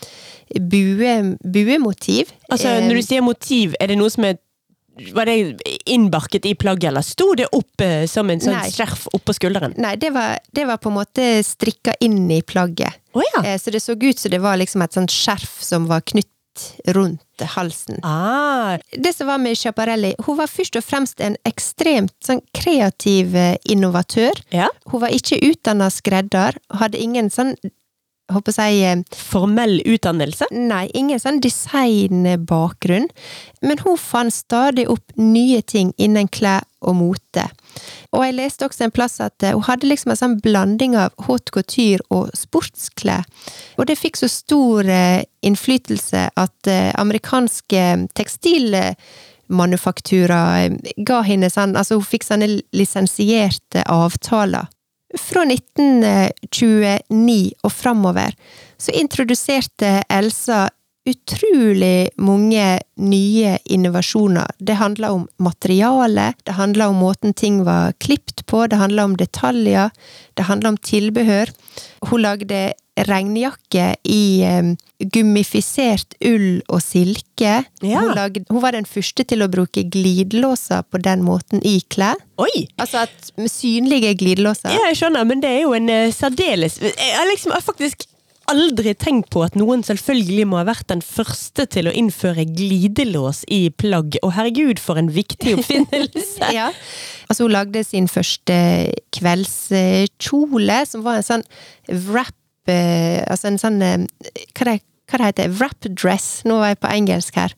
bue, buemotiv. Altså, Eh, når du sier motiv, er det noe som er var det innbarket i plagget, eller sto det opp eh, som en sånn Nei. skjerf oppå skulderen? Nei, det var, det var på en måte strikka inn i plagget. Å ja. Eh, Så det så ut som det var liksom et sånt skjerf som var knytt rundt halsen. Ah, Det som var med Schiaparelli, hun var først og fremst en ekstremt sånn kreativ eh, innovatør. ja. Hun var ikke utdanna skredder, hadde ingen sånn håper jeg, eh, Formell utdannelse? Nei, ingen sånn designbakgrunn. Men hun fant stadig opp nye ting innen klær og mote. Og jeg leste også en plass at eh, hun hadde liksom en sånn blanding av haute couture og sportsklær. Og det fikk så stor eh, innflytelse at amerikanske tekstilmanufakturer manufakturer ga henne sånn Altså, hun fikk sånne lisensierte avtaler. Fra 1929 og framover så introduserte Elsa utrolig mange nye innovasjoner. Det handla om materiale, det handla om måten ting var klipt på, det handla om detaljer, det handla om tilbehør. Hun lagde regnjakke i um, gummifisert ull og silke. Ja. Hun, lagde, hun var den første til å bruke glidelåser på den måten i klær. Oi! Altså at synlige glidelåser. Ja, jeg skjønner, men det er jo en uh, særdeles Jeg har liksom jeg faktisk aldri tenkt på at noen selvfølgelig må ha vært den første til å innføre glidelås i plagg. Og herregud, for en viktig oppfinnelse! Ja. Altså, hun lagde sin første kveldskjole, som var en sånn wrap Altså en sånn eh, Hva det, hva det heter Wrap dress. Nå var jeg på engelsk her.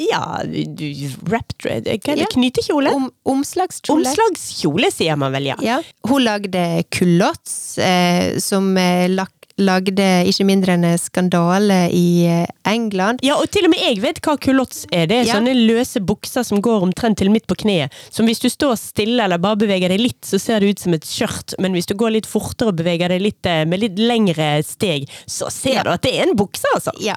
Ja, du, wrap dress Hva er det? Ja. Knytekjole? Om, omslagskjole. Omslagskjole, sier man vel, ja. Ja. Hun lagde culottes, eh, som eh, lak, lagde ikke mindre enn skandale i eh, England. Ja, og til og med jeg vet hva culottes er. Det er Ja. sånne løse bukser som går omtrent til midt på kneet. Som hvis du står stille eller bare beveger deg litt, så ser det ut som et skjørt. Men hvis du går litt fortere og beveger deg litt eh, med litt lengre steg, så ser Ja. du at det er en bukse, altså. Ja.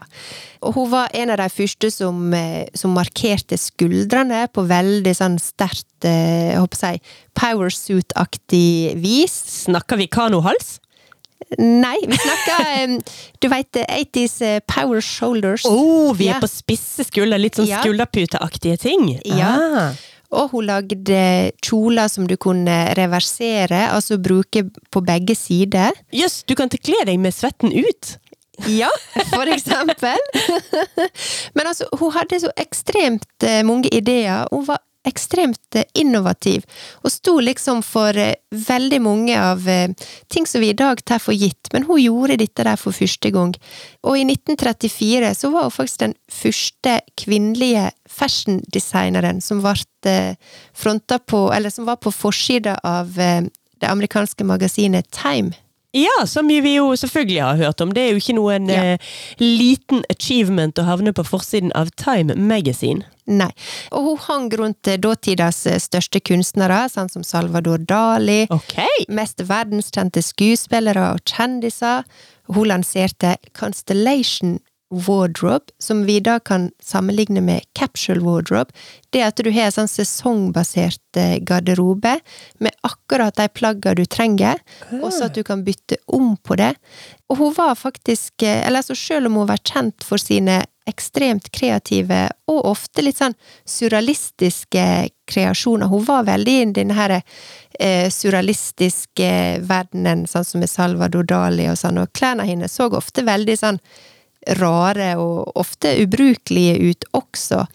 Og hun var en av de første som, eh, som markerte skuldrene på veldig sånn sterkt, jeg håper si, powersuit-aktig vis. Snakker vi kanohals? Nei, vi snakker eh, Du veit 80s eh, power shoulders. Oh, vi Ja. er på spisse skulder, litt sånn Ja. skulderputeaktige ting. Ja. Ah. Og hun lagde kjoler som du kunne reversere, altså bruke på begge sider. Jøss, du kan kle deg med svetten ut! Ja, for eksempel. Men altså, hun hadde så ekstremt eh, mange ideer. Hun var ekstremt eh, innovativ, og sto liksom for eh, veldig mange av eh, ting som vi i dag tar for gitt, men hun gjorde dette der for første gang. Og i 1934 så var hun faktisk den første kvinnelige fashion-designeren som som var på forsida av det amerikanske magasinet Time. Ja, som vi jo selvfølgelig har hørt om. Det er jo ikke noen Ja. eh, liten achievement å havne på forsiden av Time Magazine. Nei. Og hun hang rundt eh, dåtidas eh, største kunstnere, sånn som Salvador Dali, Okay. mest verdenskjente skuespillere og kjendiser. Hun lanserte Constellation Wardrobe, som vi da kan sammenligne med Capsule Wardrobe. Det at du har en sånn sesongbasert eh, garderobe med akkurat de plaggene du trenger, og så at du kan bytte om på det. Og hun var faktisk, eh, eller altså selv om hun var kjent for sine ekstremt kreative og ofte litt sånn surrealistiske kreasjoner. Hun var veldig i denne her eh, surrealistiske verdenen, sånn som med Salvador Dali og sånn, og klærne hennes så ofte veldig sånn rare og ofte ubrukelige ut også.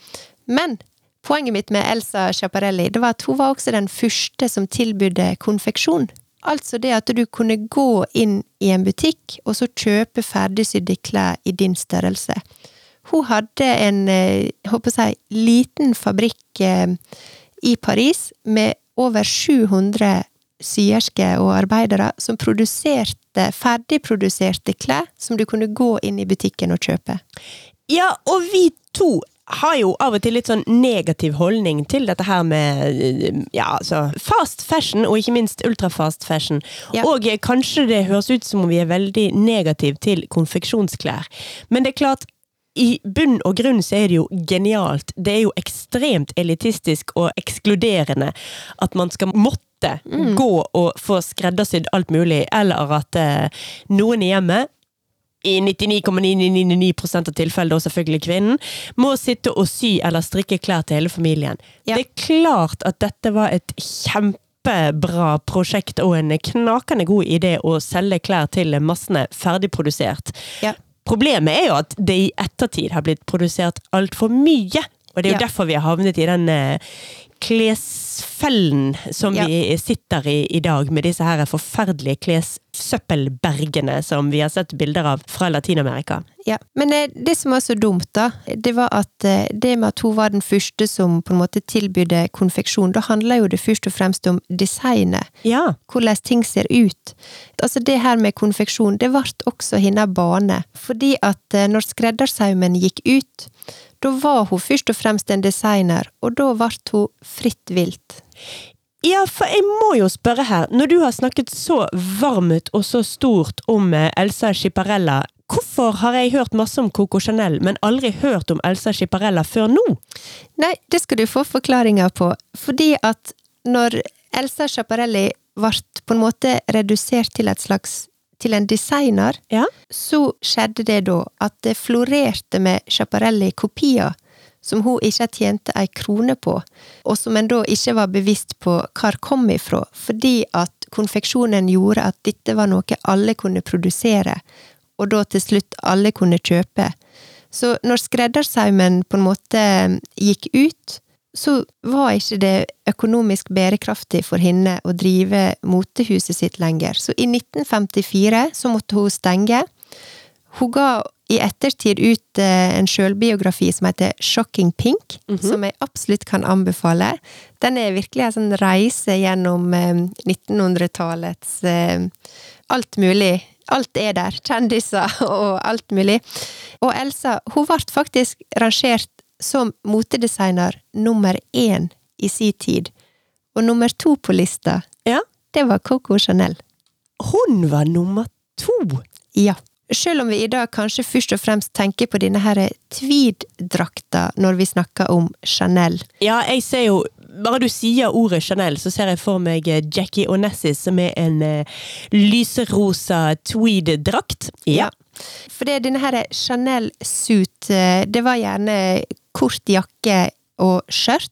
Men poenget mitt med Elsa Schiaparelli, det var at hun var også den første som tilbydde konfeksjon. Altså det at du kunne gå inn i en butikk, og så kjøpe ferdigsydde klær i din størrelse. Hun hadde en, eh, jeg håper å si, liten fabrikk eh, i Paris med over 700 syersker og arbeidere som produserte ferdigproduserte klær som du kunne gå inn i butikken og kjøpe. Ja, og vi to har jo av og til litt sånn negativ holdning til dette her med ja, altså fast fashion, og ikke minst ultrafast fashion. Ja. Og kanskje det høres ut som om vi er veldig negativ til konfeksjonsklær. Men det er klart, i bunn og grunn så er det jo genialt. Det er jo ekstremt elitistisk og ekskluderende at man skal måtte gå og få skreddersydd alt mulig, eller at eh, noen i hjemmet i 99,999% av tilfellene, og selvfølgelig kvinnen, må sitte og sy eller strikke klær til hele familien. Ja. Det er klart at dette var et kjempebra prosjekt og en knakende god idé å selge klær til massene ferdigprodusert. Ja. Problemet er jo at det i ettertid har blitt produsert altfor mye. Og det er jo Ja. derfor vi har havnet i den eh, klesfellen som Ja. vi sitter i i dag, med disse her forferdelige klessøppelbergene som vi har sett bilder av fra Latin-Amerika. Ja, Men eh, det som var så dumt, da, det var at eh, det med at hun var den første som på en måte tilbydde konfeksjon, da handla jo det først og fremst om designet. Ja. Hvordan ting ser ut. Altså Det her med konfeksjon, det ble også hennes bane. Fordi at eh, når skreddersaumen gikk ut, da var hun først og fremst en designer, og da ble hun fritt vilt. Ja, for jeg må jo spørre her, når du har snakket så varmt og så stort om eh, Elsa Schiparella, hvorfor har jeg hørt masse om Coco Chanel, men aldri hørt om Elsa Schiparella før nå? Nei, det skal du få forklaringa på. Fordi at når Elsa Schiaparelli ble på en måte redusert til et slags til en designer, Ja. så skjedde det da at det florerte med Schiaparelli-kopier som hun ikke tjente ei krone på, og som en da ikke var bevisst på hvor kom ifra, fordi at konfeksjonen gjorde at dette var noe alle kunne produsere, og da til slutt alle kunne kjøpe. Så når skreddersaumen på en måte gikk ut, så var ikke det økonomisk bærekraftig for henne å drive motehuset sitt lenger. Så i 1954 så måtte hun stenge. Hun ga i ettertid ut eh, en sjølbiografi som heter Shocking Pink, som jeg absolutt kan anbefale. Den er virkelig en sånn reise gjennom eh, 1900-tallets eh, alt mulig. Alt er der. Kjendiser og alt mulig. Og Elsa, hun ble faktisk rangert som motedesigner nummer én i sin tid. Og nummer to på lista, Ja. det var Coco Chanel. Hun var nummer to! Ja. Selv om vi i dag kanskje først og fremst tenker på denne her tweed-drakta når vi snakker om Chanel. Ja, jeg ser jo Bare du sier ordet Chanel, så ser jeg for meg eh, Jackie Onassis som er en eh, lyserosa tweed-drakt. Ja. For det, denne her Chanel suit, eh, det var gjerne kort jakke og skjørt.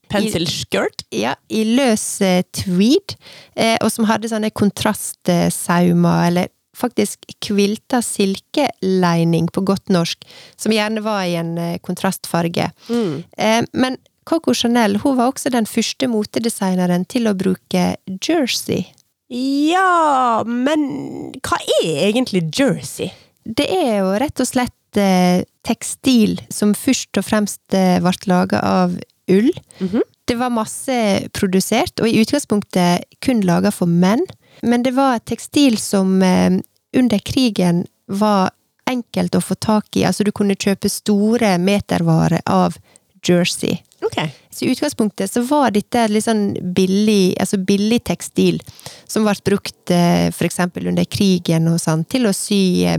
skirt. Ja, i løs tweed, eh, og som hadde sånne kontrastsaumer, eller faktisk kvilta silkeleining på godt norsk, som gjerne var i en eh, kontrastfarge. Eh, men Coco Chanel hun var også den første motedesigneren til å bruke jersey. Ja, men hva er egentlig jersey? Det er jo rett og slett eh, tekstil som først og fremst eh, ble laga av ull. Mhm. Det var masse produsert, og i utgangspunktet kun laga for menn. Men det var et tekstil som eh, under krigen var enkelt å få tak i. Altså du kunne kjøpe store metervarer av jersey. Ok. Så i utgangspunktet så var dette litt sånn billig, altså billig tekstil, som ble brukt f.eks. for eksempel under krigen og sånn, til å sy eh,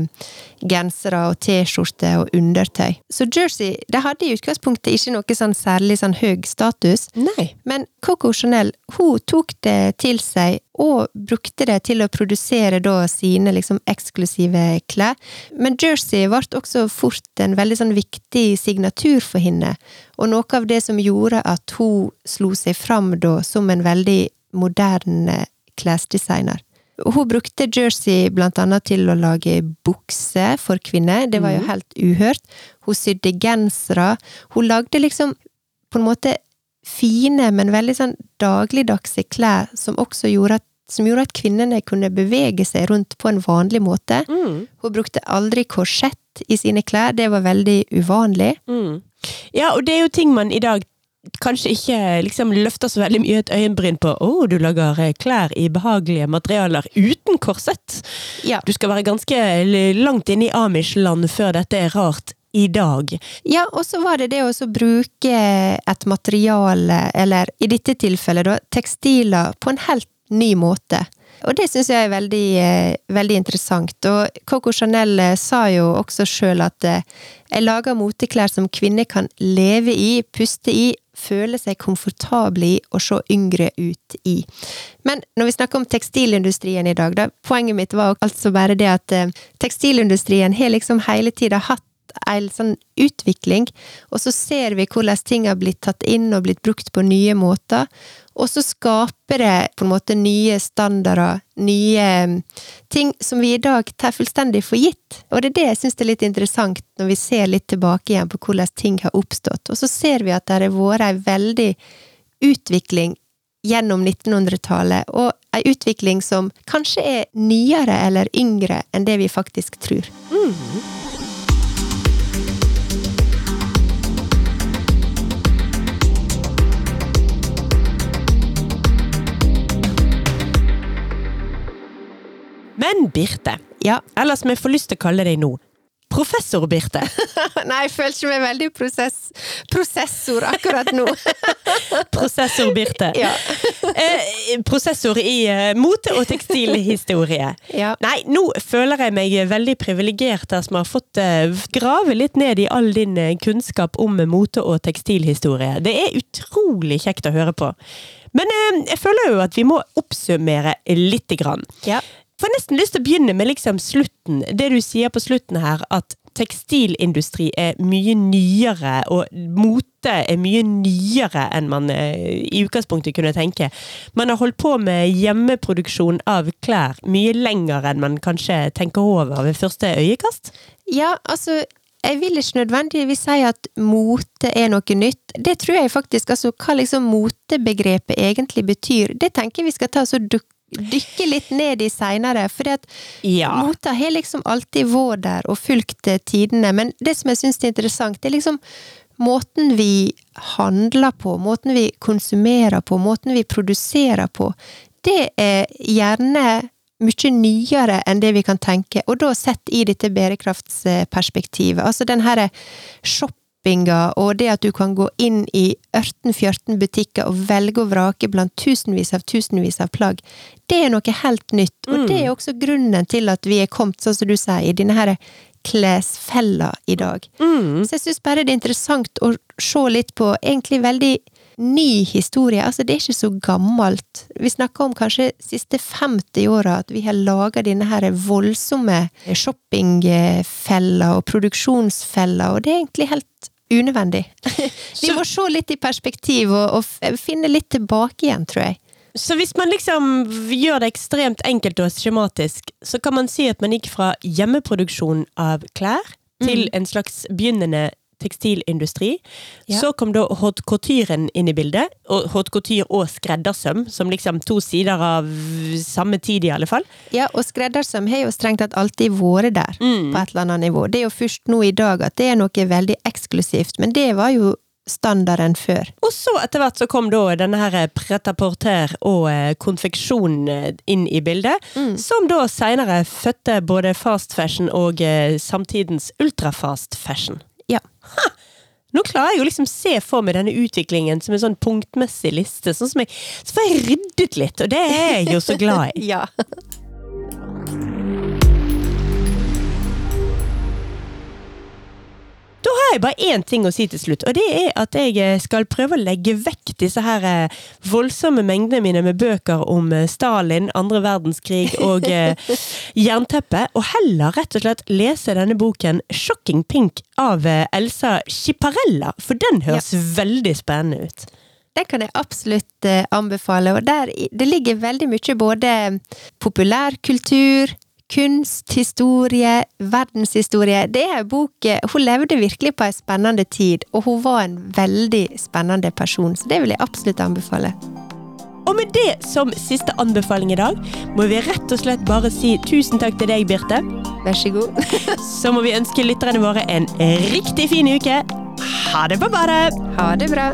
gensere og T-skjorte og undertøy. Så jersey, det hadde i utgangspunktet ikke noe sånn særlig sånn høy status, Nei. men Coco Chanel, hun tok det til seg og brukte det til å produsere da sine liksom eksklusive klær. Men jersey ble også fort en veldig sånn viktig signatur for henne, og noe av det som gjorde at hun slo seg fram da som en veldig moderne klesdesigner. Hun brukte jersey blant annet til å lage bukser for kvinner, det var jo helt uhørt. Hun sydde gensere. Hun lagde liksom på en måte fine, men veldig sånn dagligdagse klær som også gjorde at, som gjorde at kvinnene kunne bevege seg rundt på en vanlig måte. Mm. Hun brukte aldri korsett i sine klær, det var veldig uvanlig. Mm. Ja, og det er jo ting man i dag kanskje ikke liksom løfter så veldig mye et øyenbryn på. Å, du lager eh, klær i behagelige materialer uten korsett! Ja. Du skal være ganske langt inne i Amish-land før dette er rart. i dag. Ja, og så var det det å bruke et materiale, eller i dette tilfellet da, tekstiler, på en helt ny måte. Og det syns jeg er veldig, eh, veldig interessant. Og Coco Chanel eh, sa jo også sjøl at jeg lager moteklær som kvinner kan leve i, puste i, føle seg komfortable i og se yngre ut i. Men når vi snakker om tekstilindustrien i dag, da, poenget mitt var altså bare det at tekstilindustrien har liksom hele tida hatt en sånn utvikling, og så ser vi hvordan ting har blitt tatt inn og blitt brukt på nye måter. Og så skaper det på en måte nye standarder, nye mm, ting som vi i dag tar fullstendig for gitt. Og det er det jeg syns er litt interessant, når vi ser litt tilbake igjen på hvordan ting har oppstått. Og så ser vi at det har vært ei veldig utvikling gjennom 1900-tallet, og ei utvikling som kanskje er nyere eller yngre enn det vi faktisk tror. Mm. Men Birte, ja. eller som jeg får lyst til å kalle deg nå, Professor Birte. Nei, jeg føler ikke meg veldig prosess, prosessor akkurat nå. prosessor Birte. Ja. eh, prosessor i eh, mote- og tekstilhistorie. Ja. Nei, nå føler jeg meg veldig privilegert her som har fått eh, grave litt ned i all din eh, kunnskap om mote- og tekstilhistorie. Det er utrolig kjekt å høre på. Men eh, jeg føler jo at vi må oppsummere lite grann. Ja får nesten lyst til å begynne med liksom slutten. Det du sier på slutten her, at tekstilindustri er mye nyere, og mote er mye nyere enn man eh, i utgangspunktet kunne tenke. Man har holdt på med hjemmeproduksjon av klær mye lenger enn man kanskje tenker over ved første øyekast? Ja, altså jeg vil ikke nødvendigvis si at mote er noe nytt. Det tror jeg faktisk, altså hva liksom motebegrepet egentlig betyr, det tenker jeg vi skal ta oss og dukke dykke litt ned i seinere. For ja. mota har liksom alltid vært der og fulgt eh, tidene. Men det som jeg syns er interessant, det er liksom måten vi handler på, måten vi konsumerer på, måten vi produserer på. Det er gjerne mye nyere enn det vi kan tenke, og da sett i dette bærekraftsperspektivet. Altså den herre shop shoppinga og det at du kan gå inn i 18-14 butikker og velge og vrake blant tusenvis av tusenvis av plagg, det er noe helt nytt. Og mm. det er også grunnen til at vi er kommet, sånn som du sier, i denne her klesfella i dag. Mm. Så jeg syns bare det er interessant å se litt på egentlig veldig ny historie. Altså, det er ikke så gammelt. Vi snakker om kanskje siste 50 åra at vi har laga denne her voldsomme shoppingfella og produksjonsfella, og det er egentlig helt unødvendig. Vi må se litt i perspektiv og, og, finne litt tilbake igjen, tror jeg. Så hvis man liksom gjør det ekstremt enkelt og skjematisk, så kan man si at man gikk fra hjemmeproduksjon av klær til mm. en slags begynnende tekstilindustri. Ja. Så kom da haute couturen inn i bildet. Og haute couture og skreddersøm, som liksom to sider av samme tid, i alle fall. Ja, og skreddersøm har jo strengt tatt alltid vært der, mm. på et eller annet nivå. Det er jo først nå i dag at det er noe veldig eksklusivt, men det var jo standarden før. Og så etter hvert så kom da denne her pret-à-porter og konfeksjonen konfeksjon eh, inn i bildet, mm. som da seinere fødte både fast fashion og eh, samtidens ultrafast fashion. Ja. Nå klarer jeg å liksom se for meg denne utviklingen som en sånn punktmessig liste. Sånn som jeg, så får jeg ryddet litt, og det er jeg jo så glad i. ja. Da har jeg bare én ting å si til slutt, og det er at jeg eh, skal prøve å legge vekk disse her eh, voldsomme mengdene mine med bøker om eh, Stalin, andre verdenskrig og jernteppe, og heller rett og slett lese denne boken 'Shocking Pink' av Elsa Chiparella, for den høres ja. veldig spennende ut. Den kan jeg absolutt anbefale, og der, det ligger veldig mye både populærkultur, kunst, historie, verdenshistorie. Det er en bok eh, Hun levde virkelig på en spennende tid, og hun var en veldig spennende person, så det vil jeg absolutt anbefale. Og med det som siste anbefaling i dag, må vi rett og slett bare si tusen takk til deg, Birte. Vær så god. så må vi ønske lytterne våre en riktig fin uke. Ha det på badet! Ha det bra.